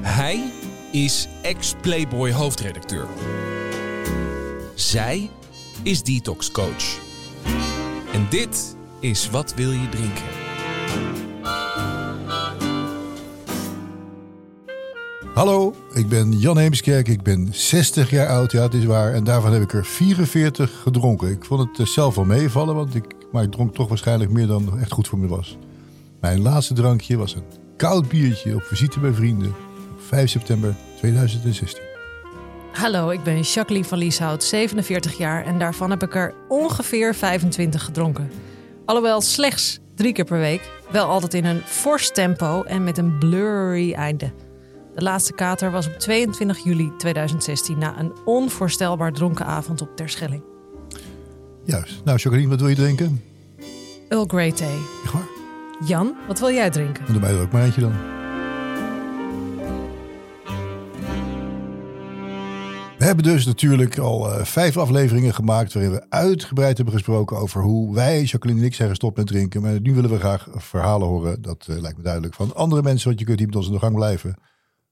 Hij is ex-Playboy hoofdredacteur. Zij is detox coach. En dit is Wat wil je drinken? Hallo, ik ben Jan Heemskerk. Ik ben 60 jaar oud, ja het is waar. En daarvan heb ik er 44 gedronken. Ik vond het eh, zelf wel meevallen, want ik, maar ik dronk toch waarschijnlijk meer dan echt goed voor me was. Mijn laatste drankje was een koud biertje op visite bij vrienden op 5 september 2016. Hallo, ik ben Jacqueline van Lieshout, 47 jaar en daarvan heb ik er ongeveer 25 gedronken. Alhoewel slechts drie keer per week, wel altijd in een fors tempo en met een blurry einde. De laatste kater was op 22 juli 2016 na een onvoorstelbaar dronken avond op Terschelling. Juist. Nou, Jacqueline, wat wil je drinken? Earl Grey thee. Echt waar? Jan, wat wil jij drinken? Doe mij er ook maar eentje dan. We hebben dus natuurlijk al eh, vijf afleveringen gemaakt waarin we uitgebreid hebben gesproken over hoe wij, Jacqueline en ik, zijn gestopt met drinken. Maar nu willen we graag verhalen horen, dat eh, lijkt me duidelijk, van andere mensen, want je kunt niet met ons in de gang blijven.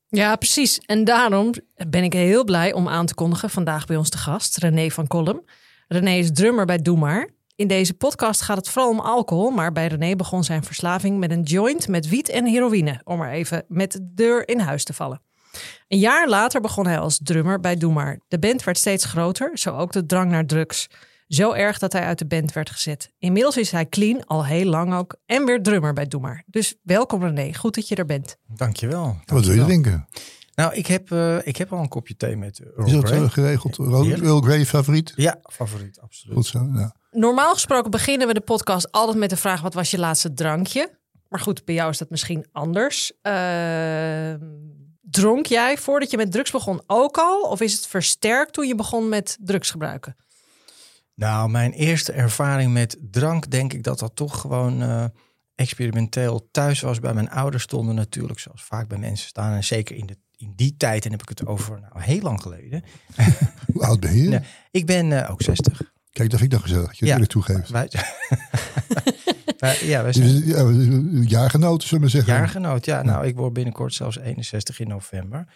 Ja, precies. En daarom ben ik heel blij om aan te kondigen vandaag bij ons te gast, René van Kolm. René is drummer bij Doe Maar. In deze podcast gaat het vooral om alcohol, maar bij René begon zijn verslaving met een joint met wiet en heroïne, om er even met de deur in huis te vallen. Een jaar later begon hij als drummer bij Doe Maar. De band werd steeds groter, zo ook de drang naar drugs. Zo erg dat hij uit de band werd gezet. Inmiddels is hij clean, al heel lang ook, en weer drummer bij Doe Maar. Dus welkom René, goed dat je er bent. Dankjewel. Wat wil je dankjewel. Nou, ik heb, eh, ik heb al een kopje thee met Earl Is dat Grey. eh, geregeld? Earl Heerlijk. Earl Grey favoriet? Ja, favoriet, absoluut. Goed zo, ja. Normaal gesproken beginnen we de podcast altijd met de vraag: wat was je laatste drankje? Maar goed, bij jou is dat misschien anders. Ehm, dronk jij voordat je met drugs begon ook al? Of is het versterkt toen je begon met drugs gebruiken? Nou, mijn eerste ervaring met drank, denk ik dat dat toch gewoon eh, experimenteel thuis was. Bij mijn ouders stonden natuurlijk, zoals vaak bij mensen staan. En zeker in, de, in die tijd, en heb ik het over nou, heel lang geleden. Hoe oud ben je? Ik ben eh, ook 60. Kijk, dat vind ik dan gezellig, dat je Ja. eerlijk toegeeft. Wij, Wij- ja, wij zijn ja, jaargenoten, zullen we maar zeggen. Jaargenoot, ja. Nou, ik word binnenkort zelfs 61 in november.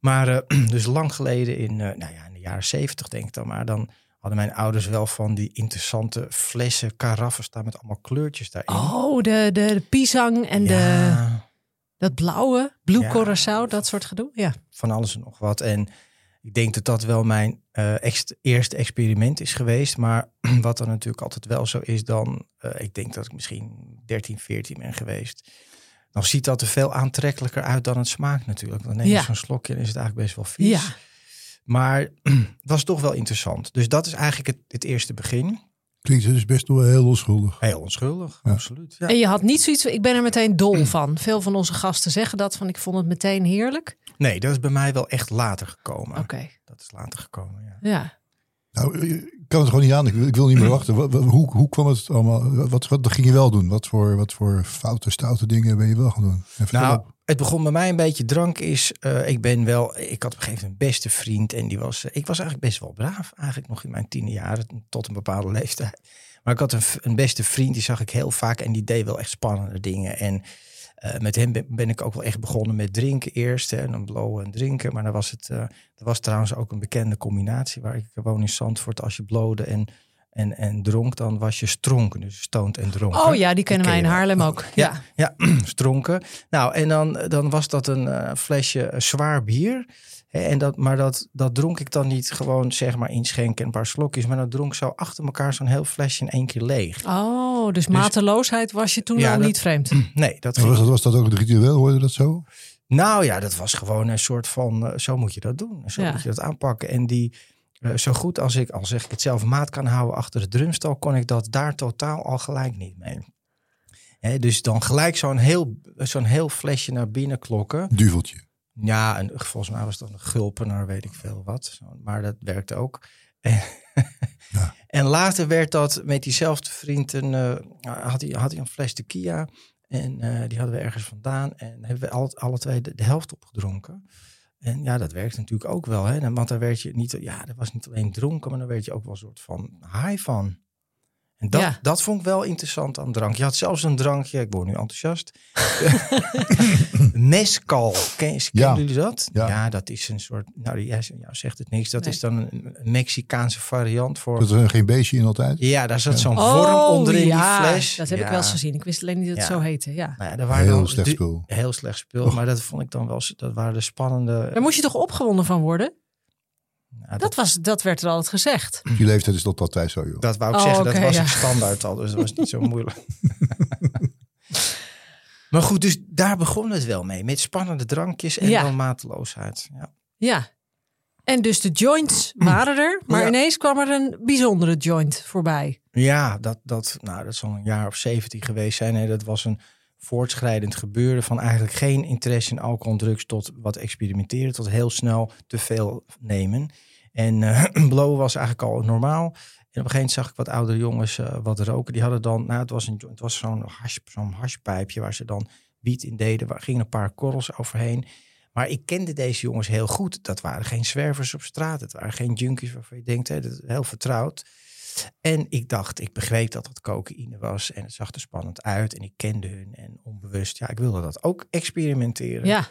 Maar eh, dus lang geleden in, eh, nou ja, in de jaren 70 denk ik dan maar. Dan hadden mijn ouders wel van die interessante flessen, karaffen staan met allemaal kleurtjes daarin. Oh, de, de, de pisang en de, ja, dat blauwe, Blue Ja. Curaçao, dat soort gedoe. Ja. van alles en nog wat. En ik denk dat dat wel mijn ex- eerste experiment is geweest. Maar wat dan natuurlijk altijd wel zo is dan... eh, ik denk dat ik misschien 13, 14 ben geweest. Dan ziet dat er veel aantrekkelijker uit dan het smaakt natuurlijk. Dan neem je Ja. zo'n slokje en is het eigenlijk best wel vies. Ja. Maar het was toch wel interessant. Dus dat is eigenlijk het, het eerste begin. Klinkt dus best wel heel onschuldig. Heel onschuldig, Ja. absoluut. Ja. En je had niet zoiets, ik ben er meteen dol van. Veel van onze gasten zeggen dat, van ik vond het meteen heerlijk. Nee, dat is bij mij wel echt later gekomen. Oké, Dat is later gekomen, ja. ja. Nou, ik kan het gewoon niet aan. Ik wil, ik wil niet meer wachten. Wat- wat- hoe, hoe kwam het allemaal? Wat, wat ging je wel doen? Wat voor, wat voor foute, stoute dingen ben je wel gaan doen? En vertel Nou, op. het begon bij mij een beetje drank is. eh, ik ben wel, ik had op een gegeven moment een beste vriend en die was, eh, ik was eigenlijk best wel braaf, eigenlijk nog in mijn tiende jaren tot een bepaalde leeftijd. Maar ik had een, een beste vriend, die zag ik heel vaak en die deed wel echt spannende dingen. En eh, met hem ben, ik ook wel echt begonnen met drinken eerst, hè, en dan blowen en drinken. Maar dan was het, dat was trouwens ook een bekende combinatie waar ik woon in Zandvoort. Als je blode en, en, en dronk, dan was je stronken, dus stoned en dronken. Oh ja, die kennen ken wij in. Haarlem ook. Ja. Ja, ja stronken. Nou, en dan, dan was dat een eh, flesje eh, zwaar bier. Hè, En dat, maar dat, dat dronk ik dan niet gewoon zeg maar inschenken en een paar slokjes. Maar dat dronk zo achter elkaar zo'n heel flesje in één keer leeg. Oh, dus mateloosheid was je toen Ja, al dat- niet vreemd. Nee, dat was, dat, was dat ook het ritueel? Hoorde dat zo? Nou ja, dat was gewoon een soort van, eh, zo moet je dat doen. Zo Ja. moet je dat aanpakken. En die, eh, zo goed als ik, al zeg ik het zelf, maat kan houden achter de drumstal, kon ik dat daar totaal al gelijk niet mee. Dus dan gelijk zo'n heel, zo'n heel flesje naar binnen klokken. Duveltje. Ja, en volgens mij was dat een gulpener, weet ik veel wat. Maar dat werkte ook. En, Ja. en later werd dat met diezelfde vriend, een, eh, had, hij, had hij een fles tequila. En eh, die hadden we ergens vandaan. En hebben we alle, alle twee de, de helft opgedronken. En ja, dat werkt natuurlijk ook wel. Hè? Want daar werd je niet, ja, dat was niet alleen dronken, maar dan werd je ook wel een soort van high van. En dat, Ja. dat vond ik wel interessant aan drank. Je had zelfs een drankje, ik word nu enthousiast. Mescal, ken, Ja. kennen jullie dat? Ja. dat is een soort, nou jij jou zegt het niks, dat Nee. is dan een, Mexicaanse variant voor... Dat er geen beestje in altijd. Ja, daar zat zo'n Oh, vorm onderin ja, die fles. Dat heb ik wel eens gezien. Ik wist alleen niet dat het zo heette. Ja. Nou ja, daar waren Heel slecht spul. Heel slecht spul, Och. maar dat vond ik dan wel, dat waren de spannende... Daar moest je toch opgewonden van worden? Dat, was, dat werd er altijd gezegd. Die leeftijd is tot altijd zo, joh. Dat wou ik Oh, zeggen, dat was ja. ik standaard al, dus dat was niet zo moeilijk. maar goed, dus daar begon het wel mee. Met spannende drankjes en Ja. dan mateloosheid. Ja. Ja. En dus de joints waren er, maar Ja. ineens kwam er een bijzondere joint voorbij. Ja, dat, dat, nou, dat zal een jaar of 17 geweest zijn. Nee, dat was een voortschrijdend gebeuren van eigenlijk geen interesse in alcohol en drugs tot wat experimenteren, tot heel snel te veel nemen. En blowen was eigenlijk al normaal. En op een gegeven moment zag ik wat oudere jongens eh, wat roken. Die hadden dan, nou het was, een, het was zo'n hash, zo'n hashpijpje waar ze dan wiet in deden. Waar gingen een paar korrels overheen. Maar ik kende deze jongens heel goed. Dat waren geen zwervers op straat. Het waren geen junkies waarvan je denkt, hè, dat is heel vertrouwd. En ik dacht, ik begreep dat het cocaïne was. En het zag er spannend uit. En ik kende hun. En onbewust, ja, ik wilde dat ook experimenteren. Ja.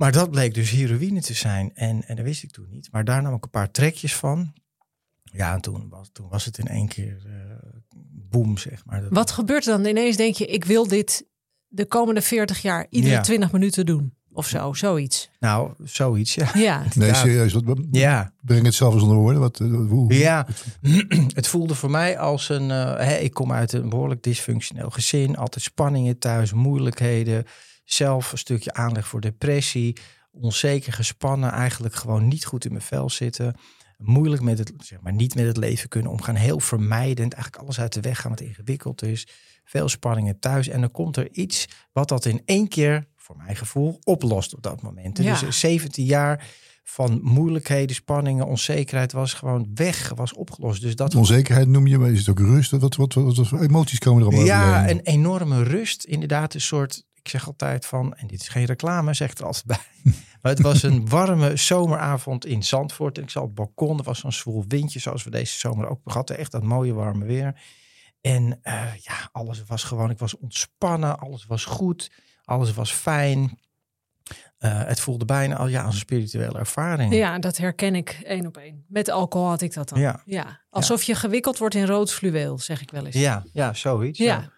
Maar dat bleek dus heroïne te zijn. En, en dat wist ik toen niet. Maar daar nam ik een paar trekjes van. Ja, en toen was, toen was het in één keer eh boom, zeg maar. Dat- Wat gebeurt er dan? Ineens denk je, ik wil dit de komende 40 jaar iedere Ja. 20 minuten doen. Of zo, zoiets. Nou, zoiets, ja. Ja. Nee, serieus. Wat, Ja, Breng het zelf eens onder woorden. Wat, eh, hoe, Ja, het voelde voor mij als een. eh, hè, ik kom uit een behoorlijk dysfunctioneel gezin. Altijd spanningen thuis, moeilijkheden. Zelf een stukje aanleg voor depressie. Onzeker, gespannen. Eigenlijk gewoon niet goed in mijn vel zitten. Moeilijk met het, zeg maar, niet met het leven kunnen omgaan. Heel vermijdend. Eigenlijk alles uit de weg gaan wat ingewikkeld is. Veel spanningen thuis. En dan komt er iets wat dat in één keer, voor mijn gevoel, oplost op dat moment. Ja. Dus 17 jaar van moeilijkheden, spanningen, onzekerheid was gewoon weg, was opgelost. Dus dat Onzekerheid noem je, maar is het ook rust? Wat, wat, wat, wat voor emoties komen er allemaal ja, overheen? een enorme rust. Inderdaad, een soort, ik zeg altijd van, en dit is geen reclame, zeg ik er altijd bij. Maar het was een warme zomeravond in Zandvoort. En ik zat op het balkon, er was zo'n zwoel windje, zoals we deze zomer ook hadden. Echt dat mooie warme weer. En eh, ja, alles was gewoon, ik was ontspannen, alles was goed, alles was fijn. Eh, het voelde bijna al ja, als een spirituele ervaring. ja, dat herken ik één op één. Met alcohol had ik dat dan. Ja. Ja. Alsof je gewikkeld wordt in rood fluweel, zeg ik wel eens. ja, ja zoiets. Ja. ja.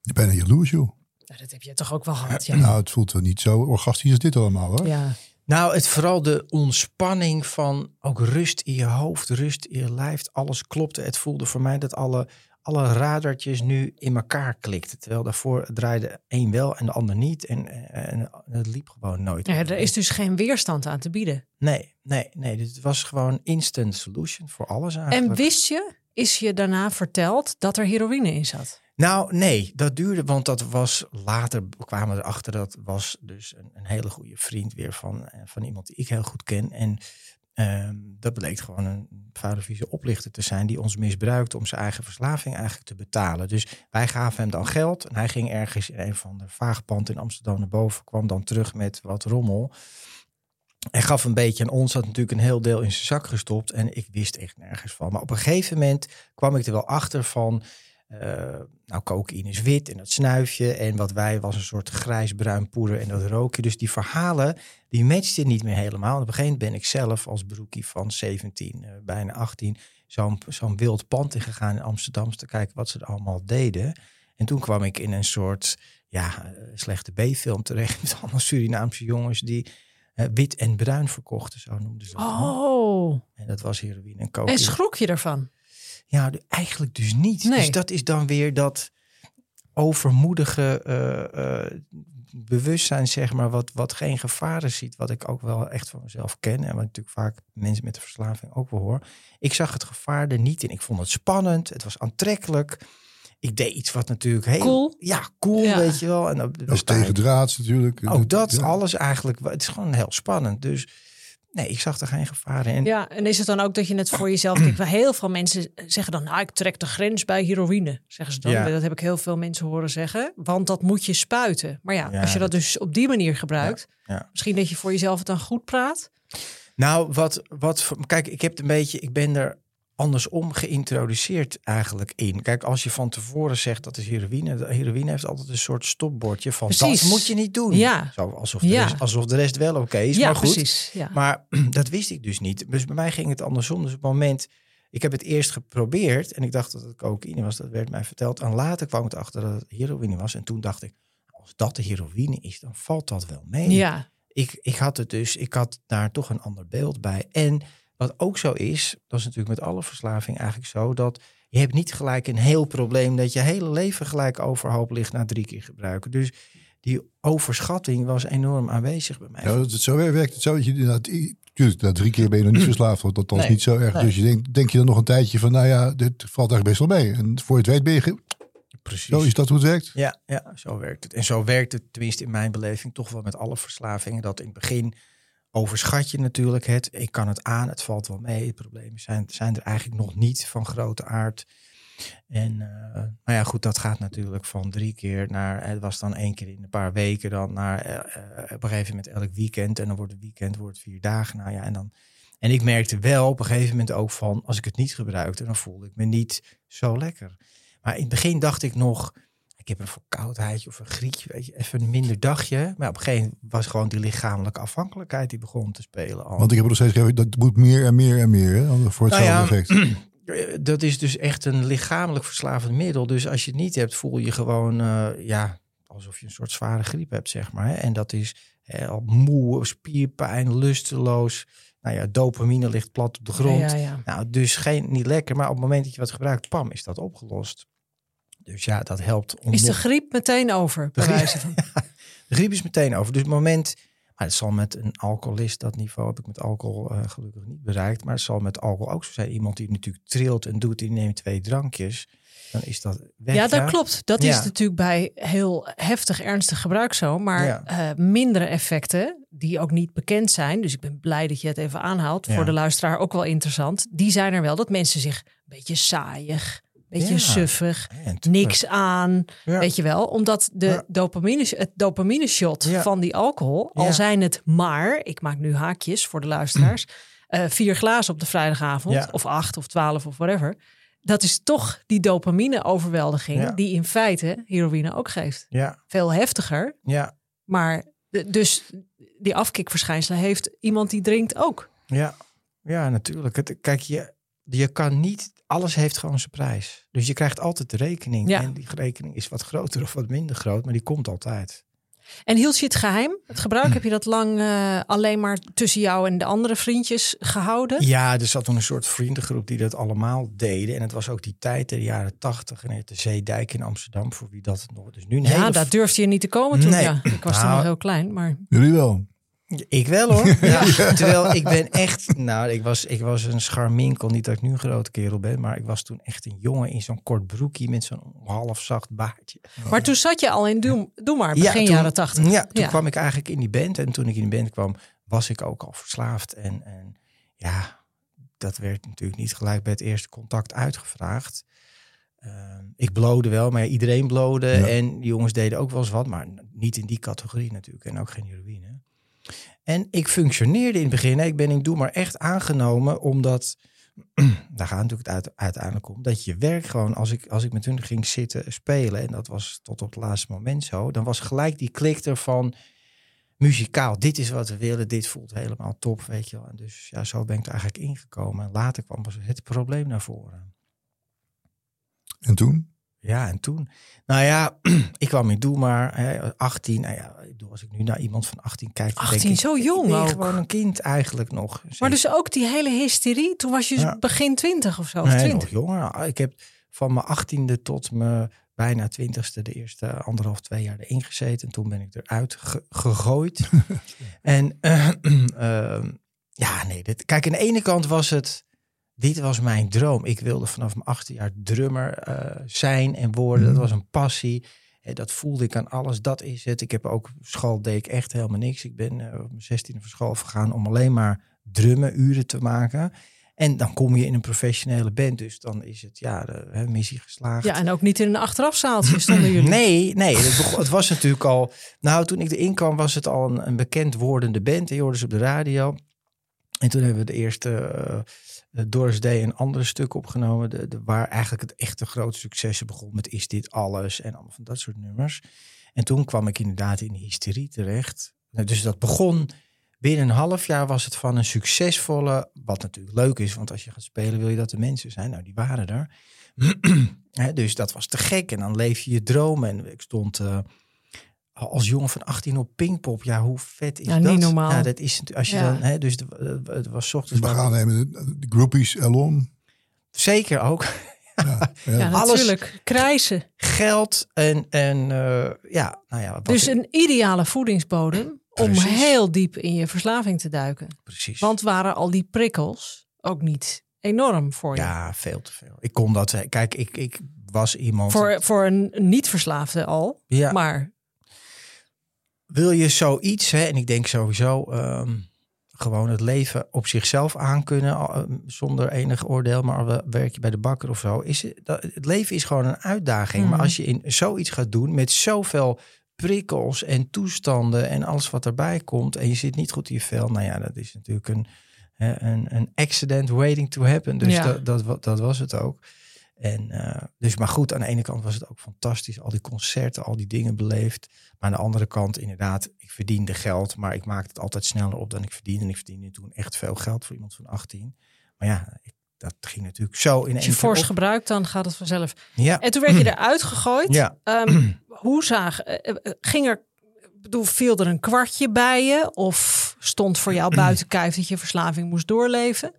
Je bent bijna jaloers, joh. Nou, dat heb je toch ook wel gehad, ja. Nou, het voelt wel niet zo orgastisch als dit allemaal, hoor. Ja. Nou, het vooral de ontspanning van ook rust in je hoofd, rust in je lijf. Alles klopte. Het voelde voor mij dat alle, alle radertjes nu in elkaar klikten. Terwijl daarvoor draaide één wel en de ander niet. En, en het liep gewoon nooit. Ja, er is dus geen weerstand aan te bieden. Nee, nee, nee. Dus het was gewoon instant solution voor alles eigenlijk. En wist je, is je daarna verteld dat er heroïne in zat? Nou, nee, dat duurde, want dat was later kwamen we erachter. Dat was dus een, een hele goede vriend weer van, eh, van iemand die ik heel goed ken. En ehm, dat bleek gewoon een vadervieze oplichter te zijn die ons misbruikte om zijn eigen verslaving eigenlijk te betalen. Dus wij gaven hem dan geld en hij ging ergens in een van de vaagpand in Amsterdam naar boven, kwam dan terug met wat rommel. Hij gaf een beetje aan ons, had natuurlijk een heel deel in zijn zak gestopt en ik wist echt nergens van. Maar op een gegeven moment kwam ik er wel achter van, nou, cocaïne is wit en dat snuifje. En wat wij was een soort grijs-bruin poeder en dat rookje. Dus die verhalen, die matchten niet meer helemaal. En op een gegeven moment ben ik zelf als broekie van 17, eh, bijna 18... zo'n zo'n wild pand ingegaan in Amsterdam... om te kijken wat ze er allemaal deden. En toen kwam ik in een soort ja, eh, slechte B-film terecht... met allemaal Surinaamse jongens die eh, wit en bruin verkochten, zo noemden ze dat. Oh, En dat was heroïne en en cocaïne. schrok je ervan? Ja, eigenlijk dus niet. Nee. Dus dat is dan weer dat overmoedige eh, eh, bewustzijn, zeg maar, wat, wat geen gevaren ziet. Wat ik ook wel echt van mezelf ken. En wat natuurlijk vaak mensen met de verslaving ook wel hoor. Ik zag het gevaar er niet in. Ik vond het spannend. Het was aantrekkelijk. Ik deed iets wat natuurlijk heel... Cool. Ja, cool, Ja. weet je wel. En dat, Dat is tegen draads natuurlijk. Ook dat, Ja. alles eigenlijk. Het is gewoon heel spannend. Dus nee, ik zag er geen gevaar in. Ja, en is het dan ook dat je het voor jezelf Heel veel mensen zeggen dan, nou, ik trek de grens bij heroïne, zeggen ze dan. Ja. Dat heb ik heel veel mensen horen zeggen. Want dat moet je spuiten. Maar ja, Ja, als je dat dat- dus op die manier gebruikt, ja. misschien dat je voor jezelf het dan goed praat. Nou, wat, wat kijk, ik heb een beetje, ik ben er andersom geïntroduceerd eigenlijk in. Kijk, als je van tevoren zegt dat is heroïne, de heroïne heeft altijd een soort stopbordje van Precies. dat moet je niet doen. Ja. Zo, alsof, de Ja. rest, alsof de rest wel oké is. ja, maar goed, precies. Ja. maar dat wist ik dus niet. Dus bij mij ging het andersom. Dus op het moment, ik heb het eerst geprobeerd en ik dacht dat het cocaïne was. Dat werd mij verteld. En later kwam ik erachter dat het heroïne was. En toen dacht ik, als dat de heroïne is, dan valt dat wel mee. ja. Ik, ik had het dus, ik had daar toch een ander beeld bij. En wat ook zo is, dat is natuurlijk met alle verslaving eigenlijk zo, dat je hebt niet gelijk een heel probleem dat je hele leven gelijk overhoop ligt na drie keer gebruiken. Dus die overschatting was enorm aanwezig bij mij. Ja, dat het zo werkt het zo. Dat je, i- tuurlijk, na drie keer ben je nog niet verslaafd. Want dat is Nee, niet zo erg. nee. Dus je denkt, denk je dan nog een tijdje van, nou ja, dit valt eigenlijk best wel mee. En voor je het weet ben je, Precies. zo is dat hoe het werkt. Ja, ja, zo werkt het. En zo werkt het, tenminste in mijn beleving, toch wel met alle verslavingen. Dat in het begin overschat je natuurlijk het. Ik kan het aan, het valt wel mee. Problemen zijn, zijn er eigenlijk nog niet van grote aard. En nou ja, goed, dat gaat natuurlijk van drie keer naar, het was dan één keer in een paar weken, dan naar eh, eh, op een gegeven moment elk weekend. En dan wordt het weekend wordt vier dagen. Nou ja, en dan. En ik merkte wel op een gegeven moment ook van, als ik het niet gebruikte, dan voelde ik me niet zo lekker. Maar in het begin dacht ik nog, ik heb een verkoudheidje of een grietje, weet je, even een minder dagje. Maar op een gegeven moment was gewoon die lichamelijke afhankelijkheid die begon te spelen. Al. Want ik heb er nog steeds gegeven, dat moet meer en meer en meer hè, voor Nou hetzelfde ja, effect. Eh, Dat is dus echt een lichamelijk verslavend middel. Dus als je het niet hebt, voel je gewoon, eh, ja, alsof je een soort zware griep hebt, zeg maar. Hè. En dat is eh, al moe, spierpijn, lusteloos. Nou ja, dopamine ligt plat op de grond. Ja, ja. Nou, dus geen, niet lekker. Maar op het moment dat je wat gebruikt, pam, is dat opgelost. Dus ja, dat helpt. Om Is de griep meteen over? Bij griep- van. De griep is meteen over. Dus het moment, maar het zal met een alcoholist, dat niveau heb ik met alcohol eh, gelukkig niet bereikt. Maar het zal met alcohol ook zo zijn. Iemand die natuurlijk trilt en doet, die neemt twee drankjes. Dan is dat weg. Ja, dat klopt. Dat Ja. is natuurlijk bij heel heftig, ernstig gebruik zo. Maar eh, mindere effecten, die ook niet bekend zijn. Dus ik ben blij dat je het even aanhaalt. Voor de luisteraar ook wel interessant. Die zijn er wel. Dat mensen zich een beetje saaiig, beetje Ja. suffig, niks aan. Ja. Weet je wel? Omdat de dopamine, het dopamine shot van die alcohol, al zijn het maar, ik maak nu haakjes voor de luisteraars, eh, vier glazen op de vrijdagavond, of acht of twaalf of whatever. Dat is toch die dopamine overweldiging Ja. die in feite heroïne ook geeft. Ja, Veel heftiger, ja, maar dus die afkikverschijnselen heeft iemand die drinkt ook. ja. Ja, natuurlijk. Het, kijk, je, je kan niet, alles heeft gewoon zijn prijs. Dus je krijgt altijd de rekening. Ja. En die rekening is wat groter of wat minder groot, maar die komt altijd. En hield je het geheim? Het gebruik heb je dat lang eh, alleen maar tussen jou en de andere vriendjes gehouden? Ja, er zat toen een soort vriendengroep die dat allemaal deden. En het was ook die tijd, de jaren tachtig. En had de Zeedijk in Amsterdam, voor wie dat nog... Dus nu een Ja, hele daar durfde je niet te komen toen. Nee. Ja. Ik was toen Nou, nog heel klein, maar Jullie wel. Ik wel hoor. Ja. Terwijl ik ben echt, nou, ik was, ik was een scharminkel. Niet dat ik nu een grote kerel ben, maar ik was toen echt een jongen in zo'n kort broekje met zo'n half zacht baardje. Maar toen zat je al in Doe, Doe maar, begin toen, jaren tachtig. Ja, toen Ja. kwam ik eigenlijk in die band. En toen ik in die band kwam, was ik ook al verslaafd. En, en ja, dat werd natuurlijk niet gelijk bij het eerste contact uitgevraagd. Ehm, ik blode wel, maar ja, iedereen blode. Ja. En die jongens deden ook wel eens wat, maar niet in die categorie natuurlijk. En ook geen heroïne. En ik functioneerde in het begin. Ik ben in Doe maar echt aangenomen, omdat... daar gaat natuurlijk het uit, uiteindelijk om. Dat je werk gewoon, als ik, als ik met hun ging zitten spelen... en dat was tot op het laatste moment zo... dan was gelijk die klik ervan muzikaal. Dit is wat we willen, dit voelt helemaal top, weet je wel. En dus ja, zo ben ik er eigenlijk ingekomen. En later kwam het probleem naar voren. En toen? Ja, en toen? Nou ja, ik kwam in Doe maar, hè, 18. Nou ja, als ik nu naar iemand van 18 kijk... dan 18, denk ik, zo jong ik ben ook. gewoon een kind eigenlijk nog. Maar dus ook die hele hysterie, toen was je Ja. begin twintig of zo, of Nee, nog twintig. jonger. Ik heb van mijn achttiende tot mijn bijna twintigste de eerste anderhalf, twee jaar erin gezeten. En toen ben ik eruit ge- gegooid. en eh, ehm, ja, nee. Dit, kijk, aan de ene kant was het... Dit was mijn droom. Ik wilde vanaf mijn achtste jaar drummer eh, zijn en worden. Dat was een passie. Eh, dat voelde ik aan alles. Dat is het. Ik heb ook school deed ik echt helemaal niks. Ik ben eh, op mijn zestiende van school gegaan om alleen maar drummen uren te maken. En dan kom je in een professionele band. Dus dan is het ja, de hè, missie geslaagd. Ja, en ook niet in een achterafzaaltje stonden jullie. Nee, nee. Het, het was natuurlijk al. Nou, toen ik erin kwam, was het al een, een bekend wordende band. En je hoorde ze op de radio. En toen hebben we de eerste Doris Day een andere stuk opgenomen. De, de, waar eigenlijk het echte grote successen begon met Is Dit Alles en allemaal van dat soort nummers. En toen kwam ik inderdaad in hysterie terecht. Nou, Dus dat begon binnen een half jaar was het van een succesvolle, wat natuurlijk leuk is, want als je gaat spelen wil je dat de mensen zijn. Nou, die waren er. Dus dat was te gek. En dan leef je je droom. En ik stond eh, als jongen van 18 op Pinkpop. Ja, hoe vet is Ja, dat? niet normaal. Ja, dat is als je Ja. dan, hè, dus de- eh, het was 's ochtends. we maar- gaan nemen de, de groupies along. Zeker ook Ja, ja. Ja, Alles- natuurlijk. Krijzen. geld en, en eh, ja, nou ja. wat Dus een ideale voedingsbodem om heel diep in je verslaving te duiken. precies. Want waren al die prikkels ook niet enorm voor je? ja, veel te veel. Ik kon dat. Kijk, ik, ik was iemand. Voor, voor een niet-verslaafde al. ja, Maar wil je zoiets, hè, en ik denk sowieso ehm, gewoon het leven op zichzelf aankunnen, ehm, zonder enig oordeel, maar we- werk je bij de bakker of zo, is het, dat, het leven is gewoon een uitdaging. Maar Mhm. als je in zoiets gaat doen met zoveel prikkels en toestanden en alles wat erbij komt, en je zit niet goed in je vel, nou ja, dat is natuurlijk een, een, een accident waiting to happen. Dus Ja. dat, dat, dat was het ook. En eh, dus, maar goed, aan de ene kant was het ook fantastisch. Al die concerten, al die dingen beleefd. Maar aan de andere kant, inderdaad, ik verdiende geld. Maar ik maakte het altijd sneller op dan ik verdiende. En ik verdiende toen echt veel geld voor iemand van 18. Maar ja, ik, dat ging natuurlijk zo in één als je fors gebruikt, dan gaat het vanzelf. Ja, En toen werd je eruit gegooid. ja. Ehm, hoe zag, eh, eh, ging er, bedoel, viel er een kwartje bij je? Of stond voor jou buiten kijf dat je verslaving moest doorleven?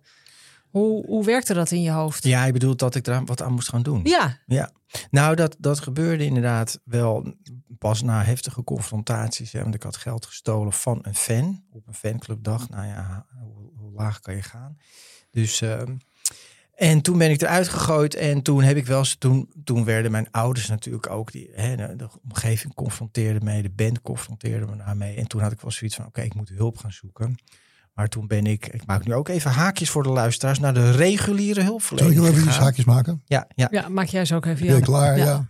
Hoe, hoe werkte dat in je hoofd? ja, je bedoelt dat ik daar wat aan moest gaan doen. Ja, Ja, nou dat, dat gebeurde inderdaad wel pas na heftige confrontaties. Hè, want ik had geld gestolen van een fan op een fanclubdag. Nou ja, hoe, hoe laag kan je gaan? Dus, ehm, en toen ben ik eruit gegooid en toen heb ik wel eens, toen, toen werden mijn ouders natuurlijk ook, die, hè, de, de omgeving confronteerde mee, de band confronteerde me daarmee. En toen had ik wel zoiets van, oké, ik moet hulp gaan zoeken. Maar toen ben ik, ik maak nu ook even haakjes voor de luisteraars, naar de reguliere Zal ik hulpverlening nog even zaakjes maken? Ja, ja. ja, maak jij zo ook even. Jan. klaar? Ja. Ja.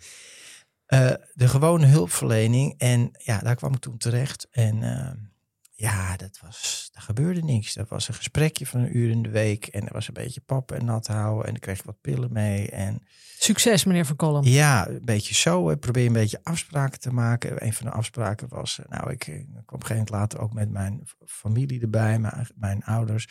Eh, de gewone hulpverlening. En ja, daar kwam ik toen terecht. En eh, ja, dat was, daar gebeurde niks. Dat was een gesprekje van een uur in de week. En er was een beetje pap en nat houden. En dan kreeg ik wat pillen mee. En Succes, meneer Van Kolm. ja, een beetje zo. Ik probeer een beetje afspraken te maken. Een van de afspraken was, eh, nou, ik, eh, ik kwam op een gegeven moment later ook met mijn familie erbij, mijn, mijn ouders.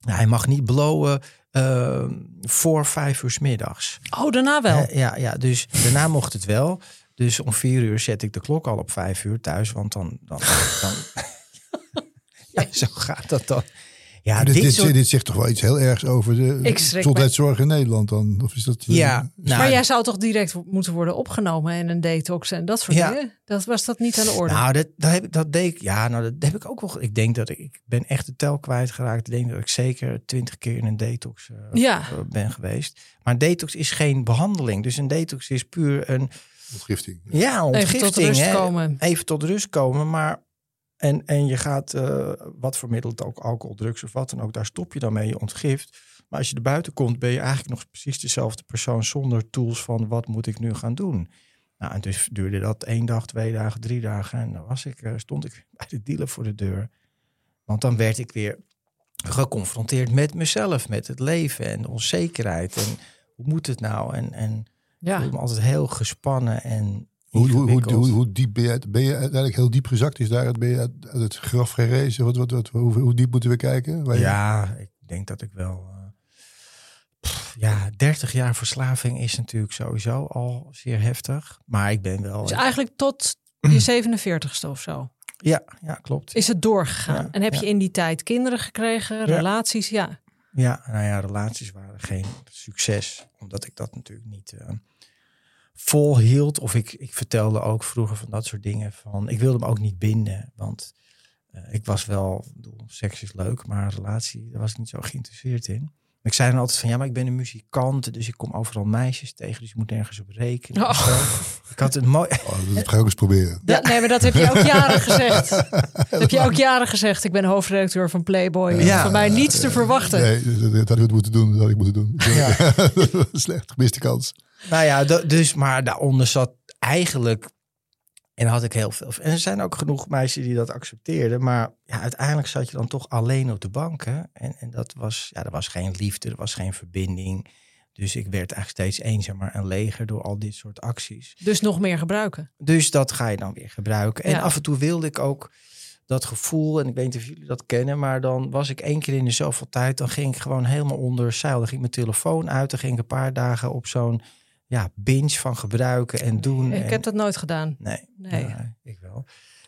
Nou, hij mag niet blowen eh, voor vijf uur middags. Oh, daarna wel. Ja, ja, dus daarna mocht het wel. Dus om vier uur zet ik de klok al op vijf uur thuis, want dan. dan, dan ja, zo gaat dat dan. Ja, dit, dit, dit, soort. dit zegt toch wel iets heel ergs over de gezondheidszorg in Nederland dan? Of is dat, eh, Ja, nou, maar jij zou toch direct moeten worden opgenomen in een detox en dat soort Ja. dingen? Dat was dat niet aan de orde? Nou, dat, dat, heb ik, dat deed ik. Ja, nou, dat heb ik ook wel. Ik denk dat ik, ik ben echt de tel kwijtgeraakt. Ik denk dat ik zeker twintig keer in een detox eh, Ja. eh, ben geweest. Maar een detox is geen behandeling. Dus een detox is puur een Ontgifting. ja, Even ontgifting. tot rust hè. komen. Even tot rust komen. Maar en, en je gaat, eh, wat voor middel het ook, alcohol, drugs of wat dan ook, daar stop je dan mee, je ontgift. Maar als je er buiten komt, ben je eigenlijk nog precies dezelfde persoon zonder tools van wat moet ik nu gaan doen. Nou, en dus duurde dat één dag, twee dagen, drie dagen. En dan was ik, eh, stond ik bij de dealer voor de deur. Want dan werd ik weer geconfronteerd met mezelf, met het leven en de onzekerheid. En hoe moet het nou? En, en ik Ja. voelde me altijd heel gespannen en Hoe, hoe, hoe, hoe, hoe diep ben je, ben je uiteindelijk heel diep gezakt? Is daar, ben je uit, uit het graf gerezen? Wat, wat, wat, hoe, hoe diep moeten we kijken? Waar je- Ja, ik denk dat ik wel. eh, pff, ja, 30 jaar verslaving is natuurlijk sowieso al zeer heftig. Maar ik ben wel. Dus eigenlijk tot je 47ste of zo ja, ja, klopt. is het doorgegaan. Ja, en heb ja. je in die tijd kinderen gekregen, relaties? Ja. Ja, nou ja, relaties waren geen succes. Omdat ik dat natuurlijk niet eh, volhield. Of ik, ik vertelde ook vroeger van dat soort dingen. Van, ik wilde me ook niet binden. Want eh, ik was wel, bedoel, seks is leuk, maar een relatie, daar was ik niet zo geïnteresseerd in. Ik zei dan altijd van ja, maar ik ben een muzikant, dus ik kom overal meisjes tegen, dus je moet nergens op rekenen. Oh. Ik had een mooi. Oh, dat ga ik ook eens proberen. Ja, nee, maar dat heb je ook jaren gezegd. Dat heb je ook jaren gezegd. Ik ben hoofdredacteur van Playboy. Ja. Van mij niets te verwachten. Nee, dat, had ik moeten doen. Dat had ik moeten doen. Ja. dat was slecht. Gemiste kans. Nou ja, dus maar daaronder zat eigenlijk En had ik heel veel. En er zijn ook genoeg meisjes die dat accepteerden. Maar ja, uiteindelijk zat je dan toch alleen op de bank. Hè? En, en dat was, ja, er was geen liefde, er was geen verbinding. Dus ik werd eigenlijk steeds eenzamer en leger door al dit soort acties. Dus nog meer gebruiken. Dus dat ga je dan weer gebruiken. En Ja. af en toe wilde ik ook dat gevoel, en ik weet niet of jullie dat kennen, maar dan was ik één keer in de zoveel tijd, dan ging ik gewoon helemaal onder zeil. Dan ging mijn telefoon uit, dan ging ik een paar dagen op zo'n ja, binge van gebruiken en doen. Ik en, heb dat nooit gedaan. Nee, Nee. ik wel.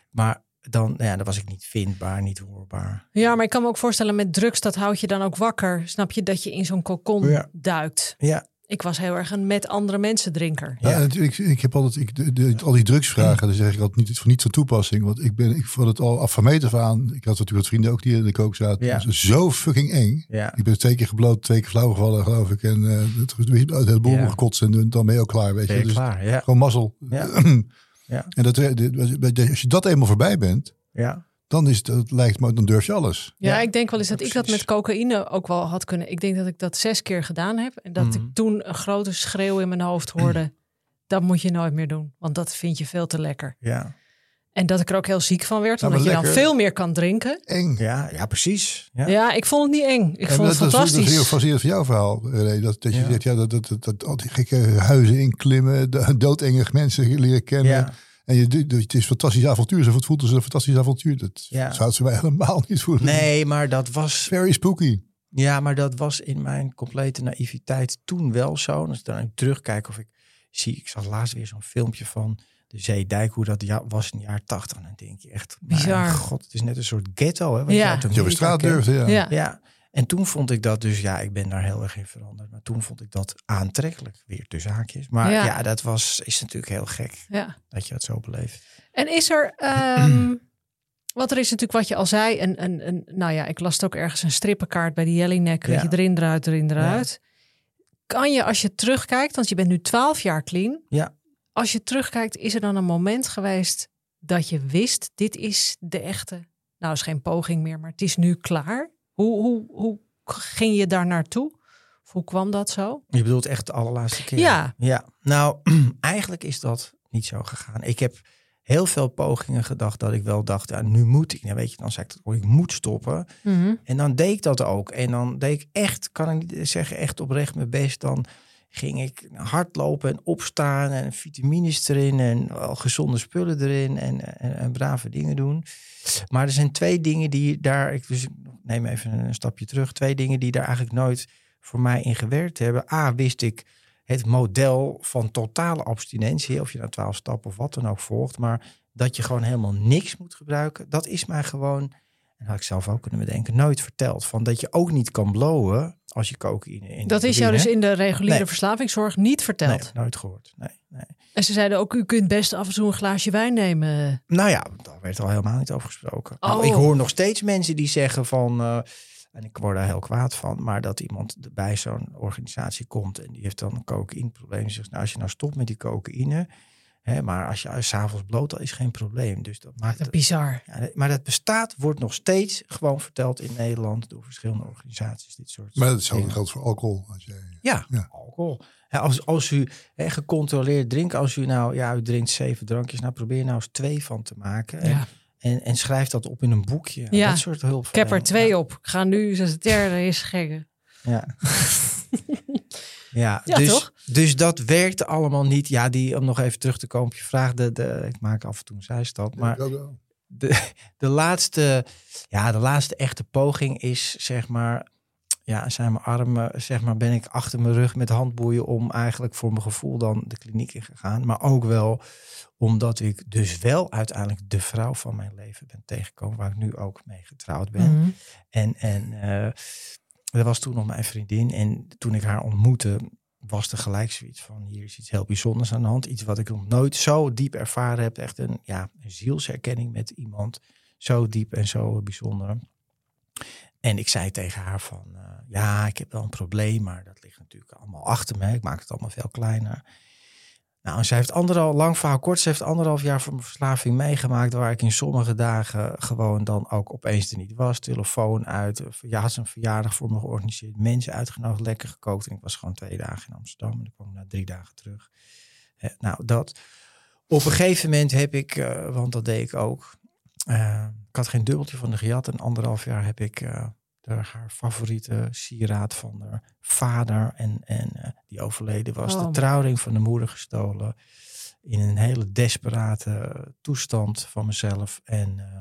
Maar dan, ja, dan was ik niet vindbaar, niet hoorbaar. Ja, maar ik kan me ook voorstellen met drugs, dat houdt je dan ook wakker. Snap je dat je in zo'n kokon Ja. duikt? Ja, Ik was heel erg een met andere mensen drinker. Ja, natuurlijk, ik heb altijd, ik, de, de- al die drugsvragen, dan zeg ik altijd niet, voor niet van toepassing. Want ik ben, ik vond het al af van meet af aan. Ik had natuurlijk wat vrienden ook die in de kook zaten. Ja. Zo fucking eng. ja. Ik ben twee keer gebloot, twee keer flauw gevallen, geloof ik. En eh het, uit het boel Ja. gekotst en dan ben je ook klaar, weet Ben je. je Dus klaar? Ja, gewoon mazzel. Ja. Ja. En dat, eh, als je dat eenmaal voorbij bent, ja. Dan is het, het lijkt me, dan durf je alles. Ja, Ja, ik denk wel eens dat ik dat met cocaïne ook wel had kunnen. Ik denk dat ik dat zes keer gedaan heb. En dat Mhm. ik toen een grote schreeuw in mijn hoofd hoorde. Dat moet je nooit meer doen. Want dat vind je veel te lekker. Ja. En dat ik er ook heel ziek van werd. Ja, Omdat je dan veel meer kan drinken. Eng. Ja, ja, precies. Ja. Ja, ik vond het niet eng. Ik Ja, vond het dat, dat is- Dat is heel fantastisch. fascinerend van jouw verhaal. René. Dat, dat je Ja. zegt, ja, dat, dat, dat, dat al die gekke huizen inklimmen, de- doodenge mensen leren kennen. Ja. En je, doet- het is een fantastisch avontuur. Zo voelt als een fantastisch avontuur. Dat Ja. zou het voor mij helemaal niet voelen. Nee, maar dat was Very spooky. Ja, maar dat was in mijn complete naïviteit toen wel zo. Als ik dan terugkijk of ik zie, ik zag laatst weer zo'n filmpje van de Zeedijk, hoe dat ja, was in de jaren tachtig. En dan denk je echt, Bizar. mijn god, het is net een soort ghetto. Hè, wat Ja. je je op straat durfde, ja. Ja. Ja, en toen vond ik dat dus, ja, ik ben daar heel erg in veranderd. Maar toen vond ik dat aantrekkelijk, weer tussen haakjes. Maar Ja. ja, dat was, is natuurlijk heel gek Ja. dat je het zo beleeft. En is er, ehm want er is natuurlijk wat je al zei, een, een, een, nou ja, ik las het ook ergens, een strippenkaart bij die Jellinek, weet Ja. je, erin, eruit, erin, eruit. Kan je als je terugkijkt, want je bent nu twaalf jaar clean. Ja. Als je terugkijkt, is er dan een moment geweest dat je wist, dit is de echte, nou is geen poging meer, maar het is nu klaar. Hoe, hoe, hoe ging je daar naartoe? Of hoe kwam dat zo? Je bedoelt echt de allerlaatste keer? Ja. Ja, nou, eigenlijk is dat niet zo gegaan. Ik heb heel veel pogingen gedacht dat ik wel dacht, ja, nu moet ik. Ja, weet je, dan zei ik, oh, ik moet stoppen. En dan deed ik dat ook. En dan deed ik echt, kan ik niet zeggen, echt oprecht mijn best. Dan ging ik hardlopen en opstaan en vitamines erin en wel gezonde spullen erin en, en, en brave dingen doen. Maar er zijn twee dingen die daar, ik dus, neem even een stapje terug, twee dingen die daar eigenlijk nooit voor mij in gewerkt hebben. A, wist ik het model van totale abstinentie, of je nou twaalf stappen of wat dan ook volgt, maar dat je gewoon helemaal niks moet gebruiken, dat is mij gewoon, en had ik zelf ook kunnen bedenken, nooit verteld. Van dat je ook niet kan blowen als je cocaïne in Dat is jou dus in de reguliere Nee. verslavingszorg niet verteld. Nee, nooit gehoord. Nee, nee. En ze zeiden ook, u kunt best af en toe een glaasje wijn nemen. Nou ja, daar werd al helemaal niet over gesproken. Nou, Oh. ik hoor nog steeds mensen die zeggen van, eh, en ik word daar heel kwaad van, maar dat iemand bij zo'n organisatie komt en die heeft dan een cocaïneprobleem. Zegt, nou als je nou stopt met die cocaïne, hè, maar als je s'avonds bloot, dat is geen probleem. Dus dat maakt Dat het, bizar. ja, maar dat bestaat, wordt nog steeds gewoon verteld in Nederland door verschillende organisaties. Dit soort Maar hetzelfde geldt voor alcohol. Als jij, Ja, Ja. alcohol. Ja, als, als u hè, gecontroleerd drinkt, als u nou, ja, u drinkt zeven drankjes, nou probeer nou eens twee van te maken. En, Ja. en, en schrijf dat op in een boekje. Ja. Dat soort hulp. Ik heb er twee op. Ik ga nu, het derde is gekke. Ja. ja, Ja, dus, toch? dus dat werkte allemaal niet. Ja, die, om nog even terug te komen op je vraag. De, de, ik maak af en toe een zijstap. Maar de, de, laatste, ja, de laatste echte poging is, zeg maar, ja, zijn mijn armen, zeg maar, ben ik achter mijn rug met handboeien om eigenlijk voor mijn gevoel dan de kliniek in gegaan. Maar ook wel omdat ik dus wel uiteindelijk de vrouw van mijn leven ben tegengekomen, waar ik nu ook mee getrouwd ben. Mhm. En, en eh, dat was toen nog mijn vriendin. En toen ik haar ontmoette, was er gelijk zoiets van: hier is iets heel bijzonders aan de hand. Iets wat ik nog nooit zo diep ervaren heb. Echt een, ja, een zielsherkenning met iemand. Zo diep en zo bijzonder. En ik zei tegen haar van, eh, ja, ik heb wel een probleem, maar dat ligt natuurlijk allemaal achter me. Ik maak het allemaal veel kleiner. Nou, zij heeft anderhalf, lang verhaal kort, ze heeft anderhalf jaar van verslaving meegemaakt, waar ik in sommige dagen gewoon dan ook opeens er niet was. Telefoon uit, ja, had ze een verjaardag voor me georganiseerd, mensen uitgenodigd, lekker gekookt. En ik was gewoon twee dagen in Amsterdam en ik kwam na drie dagen terug. Eh, nou, dat Op een gegeven moment heb ik, eh, want dat deed ik ook. eh, ik had geen dubbeltje van de gejat. En anderhalf jaar heb ik eh, de, haar favoriete sieraad van haar vader. En, en eh, die overleden was. Oh. De trouwring van de moeder gestolen. In een hele desperate toestand van mezelf. En eh,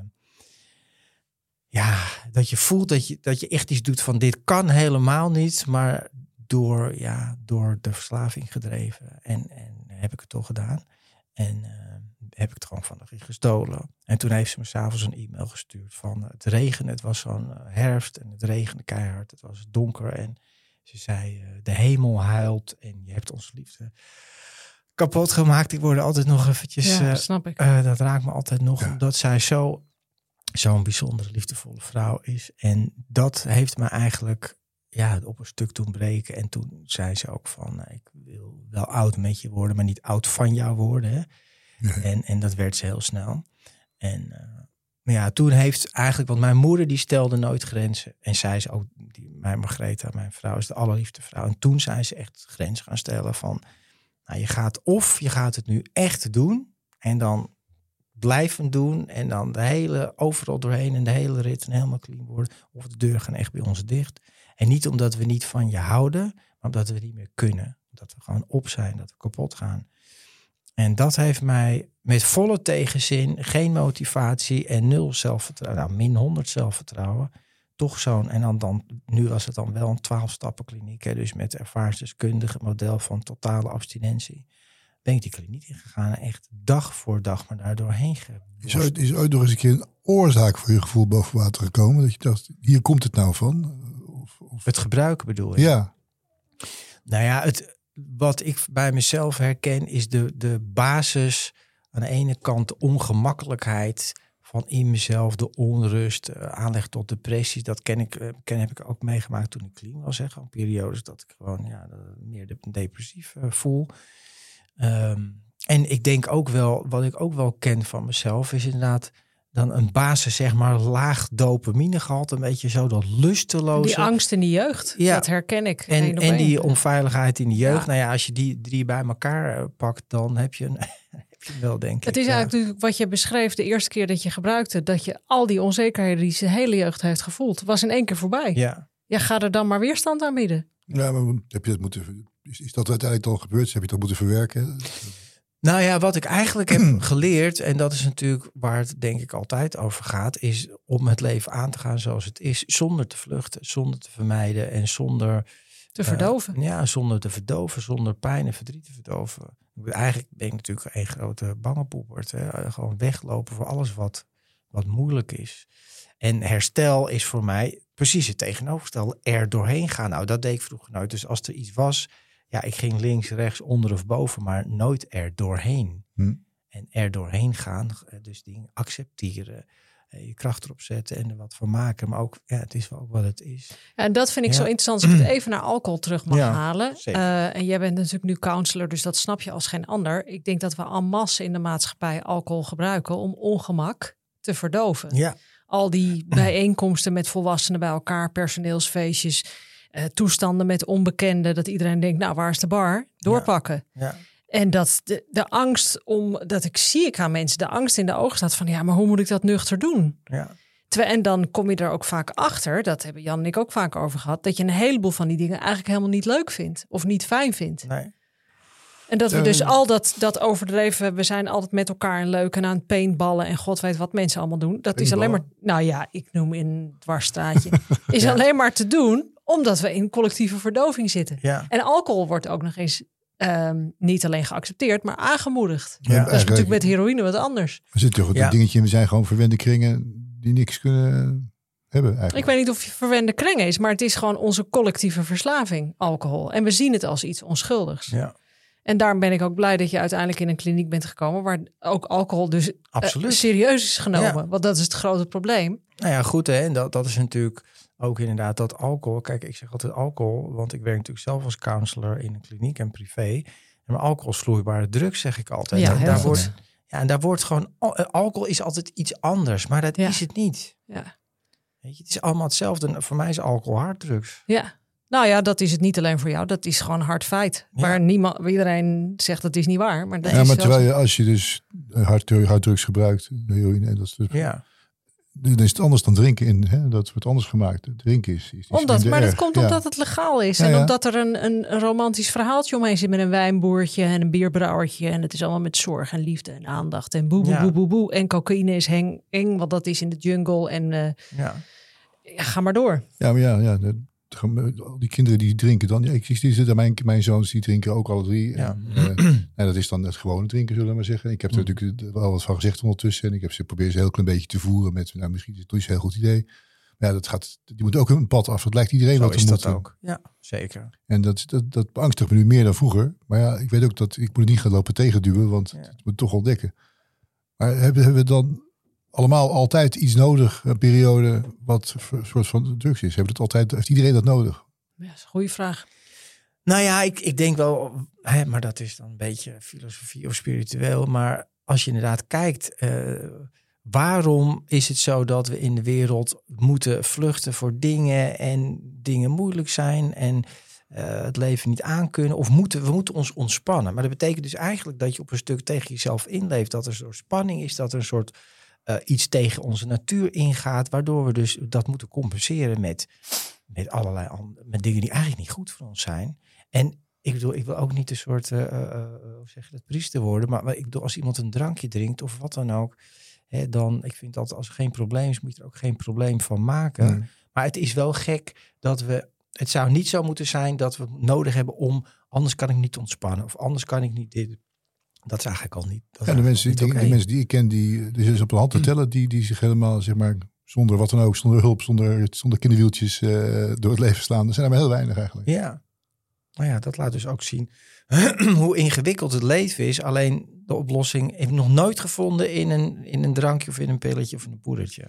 ja, dat je voelt dat je, dat je echt iets doet van dit kan helemaal niet. Maar door, ja, door de verslaving gedreven. En, en heb ik het toch gedaan. En eh, heb ik het gewoon van haar gestolen. En toen heeft ze me s'avonds een e-mail gestuurd van eh, het regende. Het was zo'n eh, herfst en het regende keihard. Het was donker en ze zei eh, de hemel huilt en je hebt ons liefde kapot gemaakt. Ik word altijd nog eventjes... ja, eh, snap ik. dat raakt me altijd nog, Ja. omdat zij zo, zo'n bijzondere, liefdevolle vrouw is. En dat heeft me eigenlijk ja, op een stuk doen breken. En toen zei ze ook van, eh, ik wil wel oud met je worden, maar niet oud van jou worden. Hè? Ja. En, en dat werd ze heel snel. En eh, maar ja, toen heeft eigenlijk, want mijn moeder die stelde nooit grenzen. En zij is ook, die, mijn Margreta, mijn vrouw, is de allerliefste vrouw. En toen zijn ze echt grenzen gaan stellen van, nou, je gaat of je gaat het nu echt doen en dan blijven doen en dan de hele overal doorheen en de hele rit en helemaal clean worden. Of de deuren gaan echt bij ons dicht. En niet omdat we niet van je houden, maar omdat we niet meer kunnen. Dat we gewoon op zijn, dat we kapot gaan. En dat heeft mij met volle tegenzin, geen motivatie en nul zelfvertrouwen, nou min 100 zelfvertrouwen, toch zo'n, en dan, dan, nu was het dan wel een 12 stappen kliniek, hè, dus met ervaringsdeskundige model van totale abstinentie. Ben ik die kliniek ingegaan en echt dag voor dag maar daar doorheen Is ooit, is ooit nog eens een keer een oorzaak voor je gevoel boven water gekomen? Dat je dacht, hier komt het nou van? Of, of, Het gebruiken bedoel je? ja, Nou ja, het, wat ik bij mezelf herken is de, de basis. Aan de ene kant de ongemakkelijkheid van in mezelf, de onrust, eh, aanleg tot depressies. Dat ken ik, eh, ken, heb ik ook meegemaakt toen ik clean was. Hè. Gewoon periodes dat ik gewoon ja, eh, meer de- depressief voel. Ehm, en ik denk ook wel, wat ik ook wel ken van mezelf, is inderdaad dan een basis, zeg maar, laag dopaminegehalte. Een beetje zo dat lusteloze. Die angst in de jeugd, Ja. dat herken ik. En, en die onveiligheid in de jeugd. Ja. Nou ja, als je die drie bij elkaar eh, pakt, dan heb je, een, heb je hem wel, denk ik. Het is ja. eigenlijk natuurlijk wat je beschreef de eerste keer dat je gebruikte. Dat je al die onzekerheden die zijn hele jeugd heeft gevoeld, was in één keer voorbij. Ja, Ja, ga er dan maar weerstand aan bieden. ja maar heb je dat moeten, is, is dat uiteindelijk dan gebeurd? Heb je dat moeten verwerken? nou ja, wat ik eigenlijk heb geleerd, en dat is natuurlijk waar het denk ik altijd over gaat, is om het leven aan te gaan zoals het is, zonder te vluchten, zonder te vermijden en zonder Te eh, verdoven. ja, zonder te verdoven, zonder pijn en verdriet te verdoven. Eigenlijk ben ik natuurlijk een grote bange poepert. Hè? Gewoon weglopen voor alles wat, wat moeilijk is. En herstel is voor mij precies het tegenovergestelde. Er doorheen gaan. Nou, dat deed ik vroeger nooit. Dus als er iets was, ja, ik ging links, rechts, onder of boven, maar nooit er doorheen. Hm. En er doorheen gaan, eh, dus dingen accepteren, eh, je kracht erop zetten en er wat van maken. Maar ook, ja, het is wel ook wat het is. Ja, en dat vind ik Ja. zo interessant als ik het even naar alcohol terug mag Ja, halen. Eh, en jij bent natuurlijk nu counselor, dus dat snap je als geen ander. Ik denk dat we en masse in de maatschappij alcohol gebruiken om ongemak te verdoven. Ja, Al die bijeenkomsten met volwassenen bij elkaar, personeelsfeestjes, eh, toestanden met onbekenden, dat iedereen denkt, nou waar is de bar? Doorpakken. ja. En dat de, de angst om, dat ik zie ik aan mensen, de angst in de ogen staat van, ja, maar hoe moet ik dat nuchter doen? ja. Terwijl, en dan kom je er ook vaak achter, dat hebben Jan en ik ook vaak over gehad, dat je een heleboel van die dingen eigenlijk helemaal niet leuk vindt of niet fijn vindt. Nee. En dat we Eh. dus al dat, dat overdreven, we zijn altijd met elkaar en leuk en aan het paintballen en god weet wat mensen allemaal doen. Dat is alleen maar, nou ja, ik noem in dwarsstraatje, is Ja. alleen maar te doen omdat we in collectieve verdoving zitten. Ja. En alcohol wordt ook nog eens ehm, niet alleen geaccepteerd, maar aangemoedigd. Ja, Dat is natuurlijk met heroïne wat anders. Er zit toch Ja. een dingetje in, we zijn gewoon verwende kringen die niks kunnen hebben eigenlijk. Ik weet niet of je verwende kreng is, maar het is gewoon onze collectieve verslaving, alcohol. En we zien het als iets onschuldigs. Ja, En daarom ben ik ook blij dat je uiteindelijk in een kliniek bent gekomen waar ook alcohol dus eh, serieus is genomen. Ja. Want dat is het grote probleem. Nou ja, goed hè. En dat, dat is natuurlijk ook inderdaad dat alcohol. Kijk, ik zeg altijd alcohol, want ik werk natuurlijk zelf als counselor in een kliniek en privé. Maar alcohol is vloeibare drugs, zeg ik altijd. Ja, en, heel daar goed. wordt, ja, en daar wordt gewoon, eh, alcohol is altijd iets anders, maar dat Ja. is het niet. Ja. Weet je, het is allemaal hetzelfde. En Voor mij is alcohol harddrugs. Ja. Nou ja, dat is het niet alleen voor jou. Dat is gewoon hard feit. Ja. Waar niemand, iedereen zegt dat is niet waar. Maar dat Ja, is maar terwijl je, als je dus hard, harddrugs gebruikt, heroïne, en dat is dus, Ja. Dan is het anders dan drinken. In, hè? Dat wordt anders gemaakt. Drinken is, is, Omdat, maar dat erg. komt Ja. omdat het legaal is. Ja, en ja. omdat er een, een, romantisch verhaaltje omheen zit met een wijnboertje en een bierbrouwertje. En het is allemaal met zorg en liefde en aandacht. En boe, boe, Ja. boe, boe, boe. En cocaïne is heng, eng, want dat is in de jungle. En eh, ja. ja, ga maar door. Ja, maar ja, ja de- de- al die kinderen die drinken dan. Ja, ik zie die zitten, mijn, mijn zoons die drinken ook alle drie. Ja. En, eh, en dat is dan het gewone drinken, zullen we maar zeggen. Ik heb er Mm. natuurlijk wel wat van gezegd ondertussen. En ik heb ze probeer ze een heel klein beetje te voeren met, nou misschien is het niet zo'n heel goed idee. Maar ja, dat gaat, die moet ook een pad af. Dat lijkt iedereen Zo wat te is dat moeten. ook. Ja, zeker. En dat, dat, dat beangstigt me nu meer dan vroeger. Maar ja, ik weet ook dat ik moet het niet gaan lopen tegenduwen, want Ja. het moet toch ontdekken. Maar hebben, hebben we dan allemaal altijd iets nodig, een periode wat een soort van drugs is? Hebben we het altijd, heeft iedereen dat nodig? Ja, dat is een goede vraag. Nou ja, ik, ik denk wel, hè, maar dat is dan een beetje filosofie of spiritueel. Maar als je inderdaad kijkt, eh, waarom is het zo dat we in de wereld moeten vluchten voor dingen en dingen moeilijk zijn en eh, het leven niet aankunnen? Of moeten we moeten ons ontspannen? Maar dat betekent dus eigenlijk dat je op een stuk tegen jezelf inleeft, dat er een soort spanning is, dat er een soort eh, iets tegen onze natuur ingaat, waardoor we dus dat moeten compenseren met, met allerlei met dingen die eigenlijk niet goed voor ons zijn. En ik bedoel, ik wil ook niet een soort, eh, eh, eh, hoe zeg je dat, priester worden. Maar, maar ik bedoel, als iemand een drankje drinkt of wat dan ook. Hè, dan, ik vind dat als er geen probleem is, moet je er ook geen probleem van maken. Nee. Maar het is wel gek dat we, het zou niet zo moeten zijn dat we nodig hebben om, anders kan ik niet ontspannen. Of anders kan ik niet dit. Dat is eigenlijk al niet. Ja, de mensen, die, de mensen die ik ken, die dus is op de hand te tellen, die, die zich helemaal, zeg maar, zonder wat dan ook, zonder hulp, zonder, zonder kinderwieltjes door het leven slaan. Er zijn er maar heel weinig eigenlijk. Ja. Nou ja, dat laat dus ook zien hoe ingewikkeld het leven is. Alleen de oplossing heb ik nog nooit gevonden in een, in een drankje of in een pilletje of in een poedertje.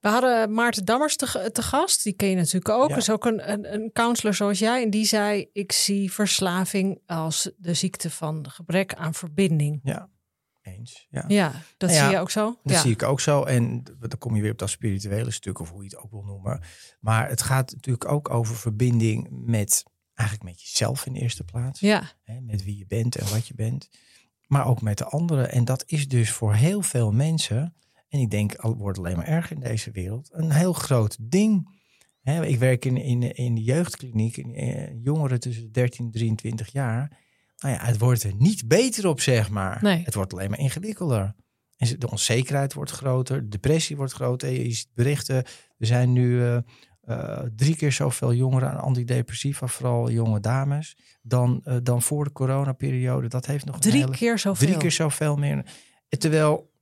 We hadden Maarten Dammers te, te gast. Die ken je natuurlijk ook. Ja. is ook een, een, een counselor zoals jij. En die zei, ik zie verslaving als de ziekte van gebrek aan verbinding. Ja, eens. Ja. Ja, dat Ja, zie je ook zo. Dat zie ik ook zo. En dan kom je weer op dat spirituele stuk, of hoe je het ook wil noemen. Maar het gaat natuurlijk ook over verbinding met eigenlijk met jezelf in de eerste plaats. Ja, Hè, met wie je bent en wat je bent. Maar ook met de anderen. En dat is dus voor heel veel mensen, en ik denk, al wordt alleen maar erger in deze wereld, een heel groot ding. Hè, ik werk in, in, in de jeugdkliniek, in, eh, jongeren tussen 13 en 23 jaar. Nou ja, het wordt er niet beter op, zeg maar. Nee. Het wordt alleen maar ingewikkelder. En de onzekerheid wordt groter, de depressie wordt groter. Je ziet berichten, er zijn nu eh, eh, drie keer zoveel jongeren aan antidepressiva, vooral jonge dames, dan, eh, dan voor de coronaperiode. Dat heeft nog drie hele- keer zoveel. Drie keer zoveel meer. Terwijl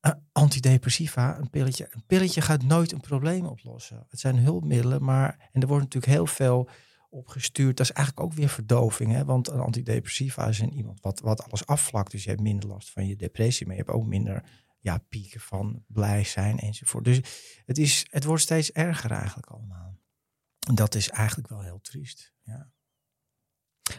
eh, antidepressiva, een pilletje, een pilletje gaat nooit een probleem oplossen. Het zijn hulpmiddelen, maar en er wordt natuurlijk heel veel opgestuurd. Dat is eigenlijk ook weer verdoving, hè? want een antidepressiva is een iemand wat, wat alles afvlakt. Dus je hebt minder last van je depressie, maar je hebt ook minder ja, pieken van blij zijn enzovoort. Dus het, is, het wordt steeds erger eigenlijk allemaal. En dat is eigenlijk wel heel triest. Ja.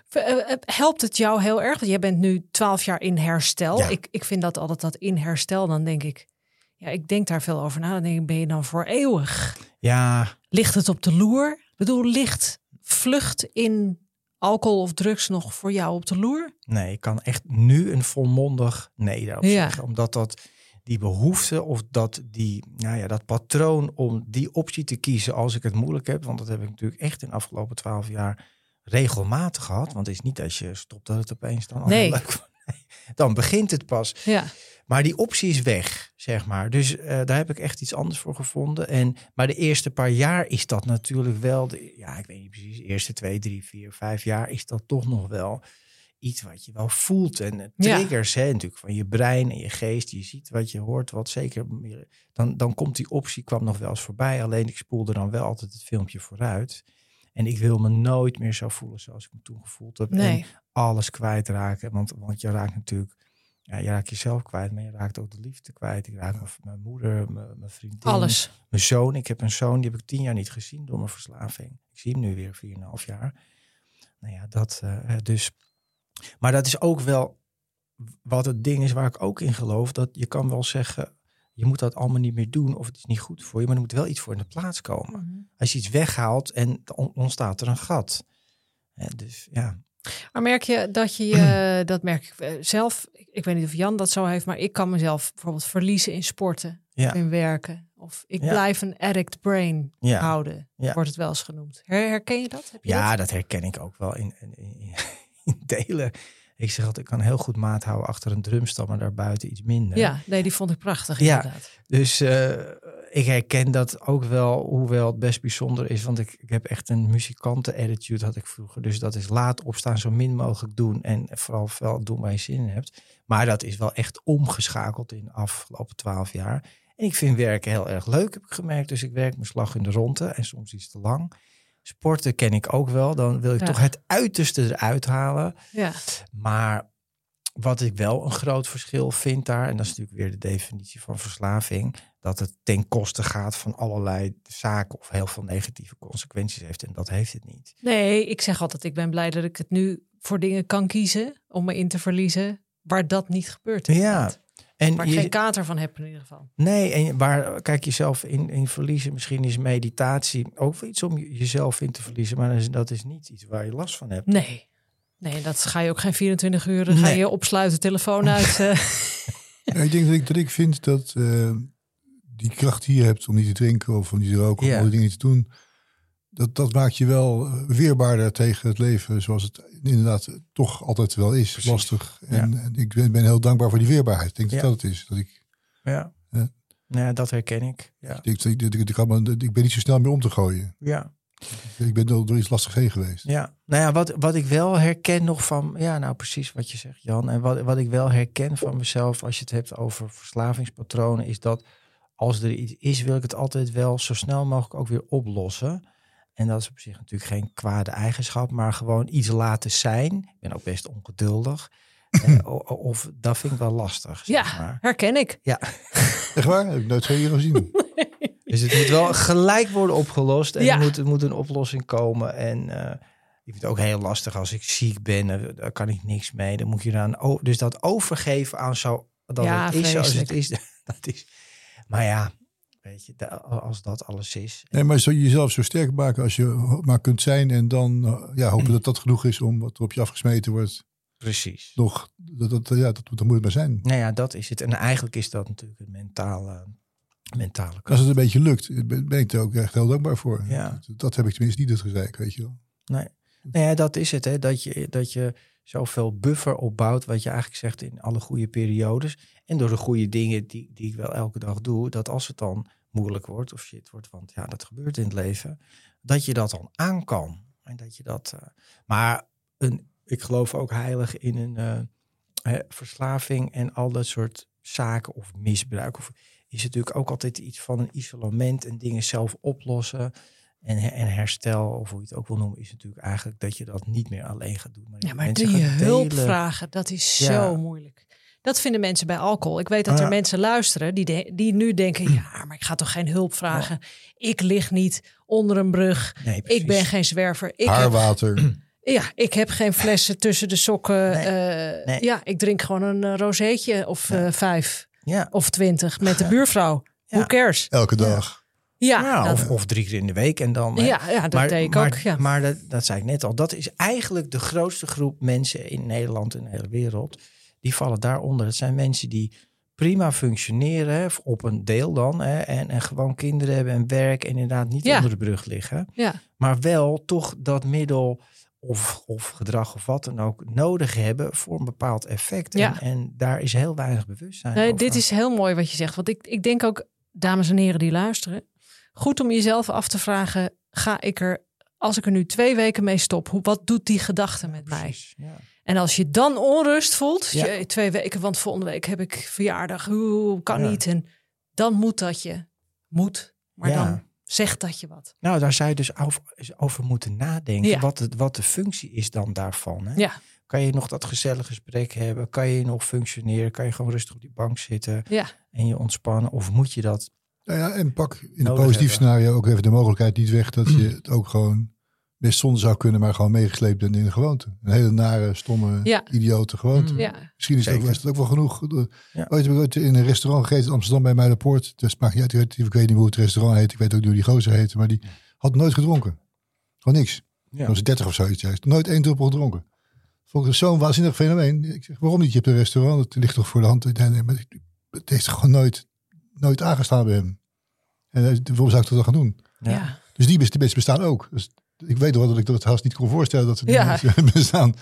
Eh, eh, Helpt het jou heel erg? Want jij bent nu twaalf jaar in herstel. Ja. Ik, ik vind dat altijd dat in herstel. Dan denk ik, ja, ik denk daar veel over na. Dan denk ik, ben je dan voor eeuwig? ja, Ligt het op de loer? Ik bedoel, ligt vlucht in alcohol of drugs nog voor jou op de loer? Nee, ik kan echt nu een volmondig nee daarop Ja. zeggen. Omdat dat die behoefte of dat, die, nou ja, dat patroon om die optie te kiezen als ik het moeilijk heb. Want dat heb ik natuurlijk echt in de afgelopen twaalf jaar regelmatig gehad. Want het is niet als je stopt dat het opeens dan Nee. leuk Dan begint het pas. Ja, Maar die optie is weg, zeg maar. Dus eh, daar heb ik echt iets anders voor gevonden. En, maar de eerste paar jaar is dat natuurlijk wel... De, ja, ik weet niet precies. De eerste twee, drie, vier, vijf jaar is dat toch nog wel iets wat je wel voelt. En eh, Ja. triggers, hè, natuurlijk, van je brein en je geest. Je ziet wat je hoort, wat zeker... meer- Dan, dan komt die optie, kwam nog wel eens voorbij. Alleen ik spoelde dan wel altijd het filmpje vooruit. En ik wil me nooit meer zo voelen zoals ik me toen gevoeld heb. En alles kwijtraken. Want, want je raakt natuurlijk, ja, je raakt jezelf kwijt, maar je raakt ook de liefde kwijt. Ik raak mijn, mijn moeder, mijn, mijn vriendin, Alles. mijn zoon. Ik heb een zoon, die heb ik tien jaar niet gezien door mijn verslaving. Ik zie hem nu weer 4,5 jaar. Nou ja, dat eh, dus. Maar dat is ook wel wat het ding is waar ik ook in geloof. Dat je kan wel zeggen, je moet dat allemaal niet meer doen of het is niet goed voor je, maar er moet wel iets voor in de plaats komen. Mhm. Als je iets weghaalt en ontstaat er een gat. Dus ja, Maar merk je dat je, je dat merk ik eh, zelf, ik, weet niet of Jan dat zo heeft, maar ik kan mezelf bijvoorbeeld verliezen in sporten, Ja. in werken. Of ik Ja. blijf een addict brain Ja. houden, Ja. wordt het wel eens genoemd. Her- herken je dat? Heb je ja dat? dat herken ik ook wel in- in delen. Ik zeg altijd, ik kan heel goed maat houden achter een drumstam, maar daarbuiten iets minder. Ja, nee, die vond ik prachtig Ja. inderdaad. Dus eh, ik herken dat ook wel, hoewel het best bijzonder is. Want ik, ik heb echt een muzikanten-attitude had ik vroeger. Dus dat is laat opstaan, zo min mogelijk doen. En vooral wel doen waar je zin in hebt. Maar dat is wel echt omgeschakeld in de afgelopen twaalf jaar. En ik vind werken heel erg leuk, heb ik gemerkt. Dus ik werk mijn slag in de ronde en soms iets te lang. Sporten ken ik ook wel. Dan wil ik Ja. toch het uiterste eruit halen. Ja. Maar wat ik wel een groot verschil vind daar, en dat is natuurlijk weer de definitie van verslaving, dat het ten koste gaat van allerlei zaken of heel veel negatieve consequenties heeft. En dat heeft het niet. Nee, ik zeg altijd, ik ben blij dat ik het nu voor dingen kan kiezen om me in te verliezen, waar dat niet gebeurt. Ja. En Waar ik je- geen kater van heb in ieder geval. nee, en waar kijk jezelf in, in verliezen? Misschien is meditatie ook wel iets om je- jezelf in te verliezen, maar dat is, dat is niet iets waar je last van hebt. Nee. Nee, dat ga je ook geen 24 uur. Dan ga je opsluiten, telefoon uit. eh. Ja, ik denk dat ik, dat ik vind dat eh, die kracht die je hebt om niet te drinken of om niet te roken of Ja. om die dingen te doen, dat, dat maakt je wel weerbaarder tegen het leven zoals het inderdaad toch altijd wel is. Precies. Lastig. En, en ik ben, ben heel dankbaar voor die weerbaarheid. Ik denk dat Ja. dat het is. Dat ik, Ja. Ja. Nou ja, dat herken ik. Ja. ik, ik, ik, ik, kan me- ik ben niet zo snel meer om te gooien. ja. Ik ben door, door iets lastig heen geweest. Ja, nou ja, wat, wat ik wel herken nog van, ja, nou precies wat je zegt, Jan. En wat, wat ik wel herken van mezelf als je het hebt over verslavingspatronen, is dat als er iets is, wil ik het altijd wel zo snel mogelijk ook weer oplossen. En dat is op zich natuurlijk geen kwade eigenschap, maar gewoon iets laten zijn. Ik ben ook best ongeduldig. Eh, of dat vind ik wel lastig. Zeg ja, maar. herken ik. ja. Echt waar? Heb ik nooit zo hier gezien. Dus het moet wel gelijk worden opgelost. En Ja. er, moet, er moet een oplossing komen. En eh, ik vind het ook heel lastig als ik ziek ben. eh, Daar kan ik niks mee. Dan moet je eraan... o- Dus dat overgeven aan zo... Dat Ja, het is zoals het is. Dat is... Maar ja, weet je, als dat alles is. Nee, maar zo jezelf zo sterk maken als je maar kunt zijn. En dan eh, ja, hopen dat dat genoeg is om wat er op je afgesmeten wordt. Precies. Nog, dat, dat, ja, dat, dat moet het maar zijn. Nou ja, dat is het. En eigenlijk is dat natuurlijk een mentale, mentale kant. Als het een beetje lukt, ben, ben ik er ook echt heel dankbaar voor. Ja. Dat, dat heb ik tenminste niet het gezeik, weet je wel. Nee. Nou ja, dat is het. Hè? Dat, je, dat je zoveel buffer opbouwt, wat je eigenlijk zegt in alle goede periodes. En door de goede dingen die, die ik wel elke dag doe, dat als het dan moeilijk wordt of shit wordt, want ja, dat gebeurt in het leven, dat je dat dan aan kan. En dat je dat. eh, maar een, ik geloof ook heilig in een eh, hè, verslaving en al dat soort zaken of misbruik. Of is natuurlijk ook altijd iets van een isolement en dingen zelf oplossen. En, en herstel, of hoe je het ook wil noemen, is natuurlijk eigenlijk dat je dat niet meer alleen gaat doen. Maar Ja, je maar mensen die hulp delen. vragen, dat is Ja. zo moeilijk. Dat vinden mensen bij alcohol. Ik weet dat Ah, er ja. mensen luisteren die, de- die nu denken... ja, maar ik ga toch geen hulp vragen. Ik lig niet onder een brug. Nee, Ik ben geen zwerver. Ik heb, Haarwater. ja, ik heb geen flessen tussen de sokken. Nee, Eh, nee. Ja, ik drink gewoon een eh, rozeetje of eh, vijf Ja, of twintig met de buurvrouw. Ja. Who cares? Elke dag. Ja, dat, of, of drie keer in de week en dan. ja, ja, dat maar, deed ik maar, ook. Ja. Maar dat, dat zei ik net al. Dat is eigenlijk de grootste groep mensen in Nederland en de hele wereld. Die vallen daaronder. Het zijn mensen die prima functioneren, op een deel dan. Hè, en, en gewoon kinderen hebben en werk en inderdaad niet Ja. onder de brug liggen. ja. Maar wel toch dat middel of, of gedrag of wat dan ook nodig hebben voor een bepaald effect. Ja. En, en daar is heel weinig bewustzijn Nee, over. dit is heel mooi wat je zegt. Want ik, ik denk ook, dames en heren die luisteren, goed om jezelf af te vragen: ga ik er, als ik er nu twee weken mee stop, wat doet die gedachte met mij? Ja. En als je dan onrust voelt, Ja. je, twee weken, want volgende week heb ik verjaardag, hoe kan Ja. niet. En dan moet dat je, moet, maar Ja. dan zegt dat je wat. Nou, daar zou je dus over, over moeten nadenken. Wat, het, wat de functie is dan daarvan. Hè? Ja, Kan je nog dat gezellige gesprek hebben? Kan je nog functioneren? Kan je gewoon rustig op die bank zitten ja, en je ontspannen? Of moet je dat? Nou ja, en pak in positief hebben. scenario ook even de mogelijkheid niet weg dat je het ook gewoon best zonder zou kunnen, maar gewoon meegesleept ben in de gewoonte. Een hele nare, stomme, Ja. idiote gewoonte. Mm. Ja, Misschien is het, ook, is het ook wel genoeg. Ja. Ooit heb ik ooit in een restaurant gegeten in Amsterdam bij Muiderpoort. Dus maakt niet uit, ik weet- ik weet niet hoe het restaurant heet. Ik weet ook niet hoe die gozer heette, maar die had nooit gedronken. Gewoon niks. Ja. Dat was 30 of zoiets juist. Nooit één druppel gedronken. Vond ik zo'n waanzinnig fenomeen. Ik zeg, waarom niet? Je hebt een restaurant, het ligt toch voor de hand. Nee, nee, maar het heeft gewoon nooit, nooit aangestaan bij hem. En hij- waarom zou ik dat dan gaan doen? ja. Dus die, best- die mensen bestaan ook. Dus ik weet wel dat ik dat haast niet kon voorstellen dat ze die Ja. mensen bestaan.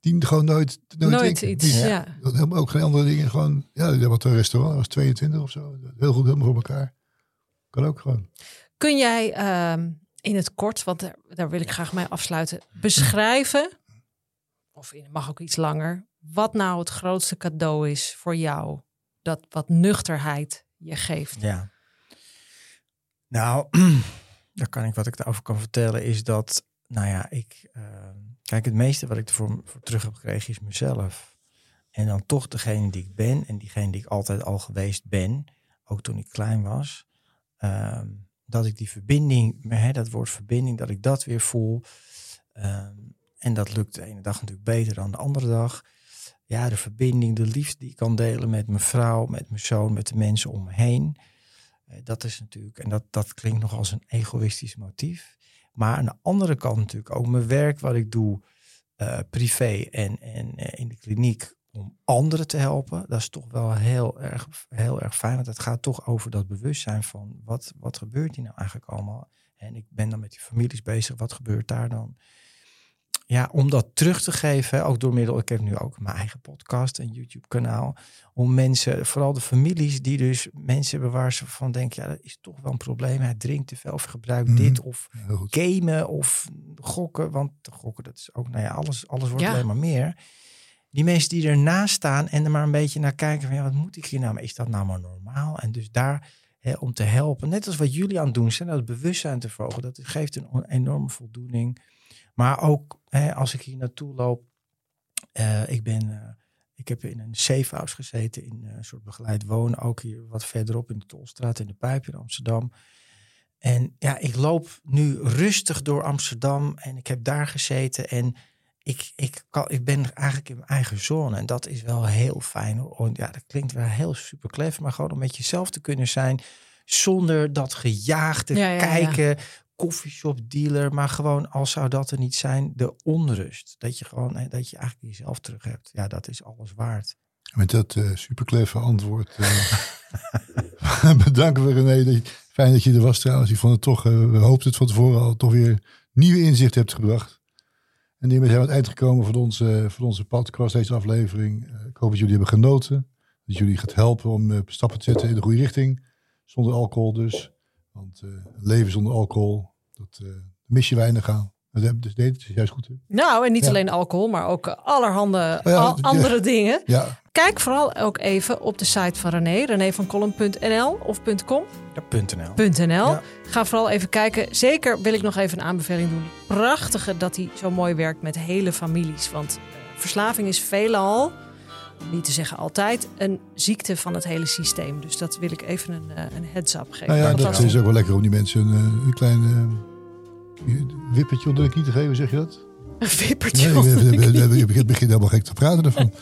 Die gewoon nooit, nooit, iets. Die- Ja. dat helemaal ook geen andere dingen. Gewoon, ja, die had een restaurant, dat was 22 of zo. Heel goed, helemaal voor elkaar. Kan ook gewoon. Kun jij ehm, in het kort, want daar, daar wil ik graag mee afsluiten, beschrijven, of in, mag ook iets langer, wat nou het grootste cadeau is voor jou, dat wat nuchterheid je geeft? Ja. Nou, daar kan ik wat ik daarover kan vertellen is dat, nou ja, ik, eh, kijk, het meeste wat ik ervoor voor terug heb gekregen is mezelf. En dan toch degene die ik ben en diegene die ik altijd al geweest ben, ook toen ik klein was, ehm, dat ik die verbinding, hè, dat woord verbinding, dat ik dat weer voel. Ehm, en dat lukt de ene dag natuurlijk beter dan de andere dag. Ja, de verbinding, de liefde die ik kan delen met mijn vrouw, met mijn zoon, met de mensen om me heen. Eh, Dat is natuurlijk, en dat, dat klinkt nog als een egoïstisch motief. Maar aan de andere kant natuurlijk ook mijn werk wat ik doe, eh, privé en, en eh, in de kliniek, om anderen te helpen. Dat is toch wel heel erg, heel erg fijn. Want het gaat toch over dat bewustzijn van wat, wat gebeurt hier nou eigenlijk allemaal. En ik ben dan met die families bezig. Wat gebeurt daar dan? Ja, om dat terug te geven, ook door middel, ik heb nu ook mijn eigen podcast en YouTube kanaal om mensen, vooral de families die dus mensen hebben waar ze van denken, ja, dat is toch wel een probleem. Hij drinkt te veel of gebruikt Mhm. dit of gamen of gokken. Want gokken, dat is ook, nou ja, alles, alles wordt Ja. alleen maar meer. Die mensen die ernaast staan en er maar een beetje naar kijken van, ja, wat moet ik hier nou? Is dat nou maar normaal? En dus daar hè, om te helpen, net als wat jullie aan het doen zijn, dat bewustzijn te verhogen, dat geeft een enorme voldoening. Maar ook hè, als ik hier naartoe loop, eh, ik ben, eh, ik heb in een safe house gezeten in eh, een soort begeleid wonen, ook hier wat verderop in de Tolstraat in de Pijp in Amsterdam. En ja, ik loop nu rustig door Amsterdam en ik heb daar gezeten en ik, ik, kan, ik ben eigenlijk in mijn eigen zone. En dat is wel heel fijn. hoor. Ja, dat klinkt wel heel super clever, maar gewoon om met jezelf te kunnen zijn zonder dat gejaagde Ja, ja, ja. Kijken, koffieshop dealer, maar gewoon als zou dat er niet zijn, de onrust. Dat je gewoon, dat je eigenlijk jezelf terug hebt. Ja, dat is alles waard. Met dat superclever antwoord eh, bedanken we René. Fijn dat je er was trouwens. Ik vond het toch, eh, we hoopten het van tevoren al, toch weer nieuwe inzicht hebt gebracht. En hiermee zijn we aan het eind gekomen van onze, van onze podcast, deze aflevering. Ik hoop dat jullie hebben genoten. Dat jullie gaat helpen om stappen te zetten in de goede richting. Zonder alcohol dus. Want leven zonder alcohol, dat eh, mis je weinig aan. Dat heb- Dus nee, dat is juist goed. Hè? Nou, en niet Ja. alleen alcohol, maar ook allerhande Oh ja, al- ja. andere dingen. Ja, Kijk vooral ook even op de site van René, renévancolum.nl of .com. Ja, .nl. .nl. Ja. Ga vooral even kijken. Zeker wil ik nog even een aanbeveling doen. Prachtige dat hij zo mooi werkt met hele families. Want eh, verslaving is veelal, niet te zeggen altijd, een ziekte van het hele systeem. Dus dat wil ik even een, eh, een heads-up geven. nou ja, dat Fantastisch. is ook wel lekker om die mensen een, een klein wippertje onder de knie te geven, zeg je dat? Een vippertje. Nee, onder de ik, knie. begin- helemaal gek te praten ervan.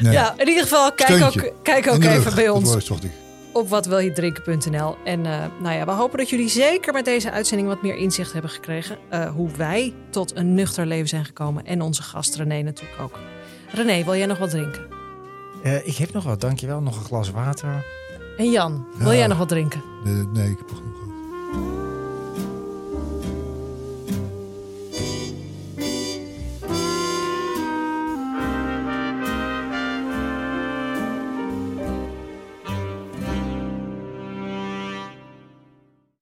Nee. Ja, in ieder geval, kijk Steuntje. ook, kijk ook even bij ons woord zocht ik. op watwiljedrinken.nl. En eh, nou ja, we hopen dat jullie zeker met deze uitzending wat meer inzicht hebben gekregen. eh, hoe wij tot een nuchter leven zijn gekomen. En onze gast René natuurlijk ook. René, wil jij nog wat drinken? Eh, ik heb nog wat, dankjewel. Nog een glas water. En Jan, wil Ja. jij nog wat drinken? Nee, nee, ik heb nog.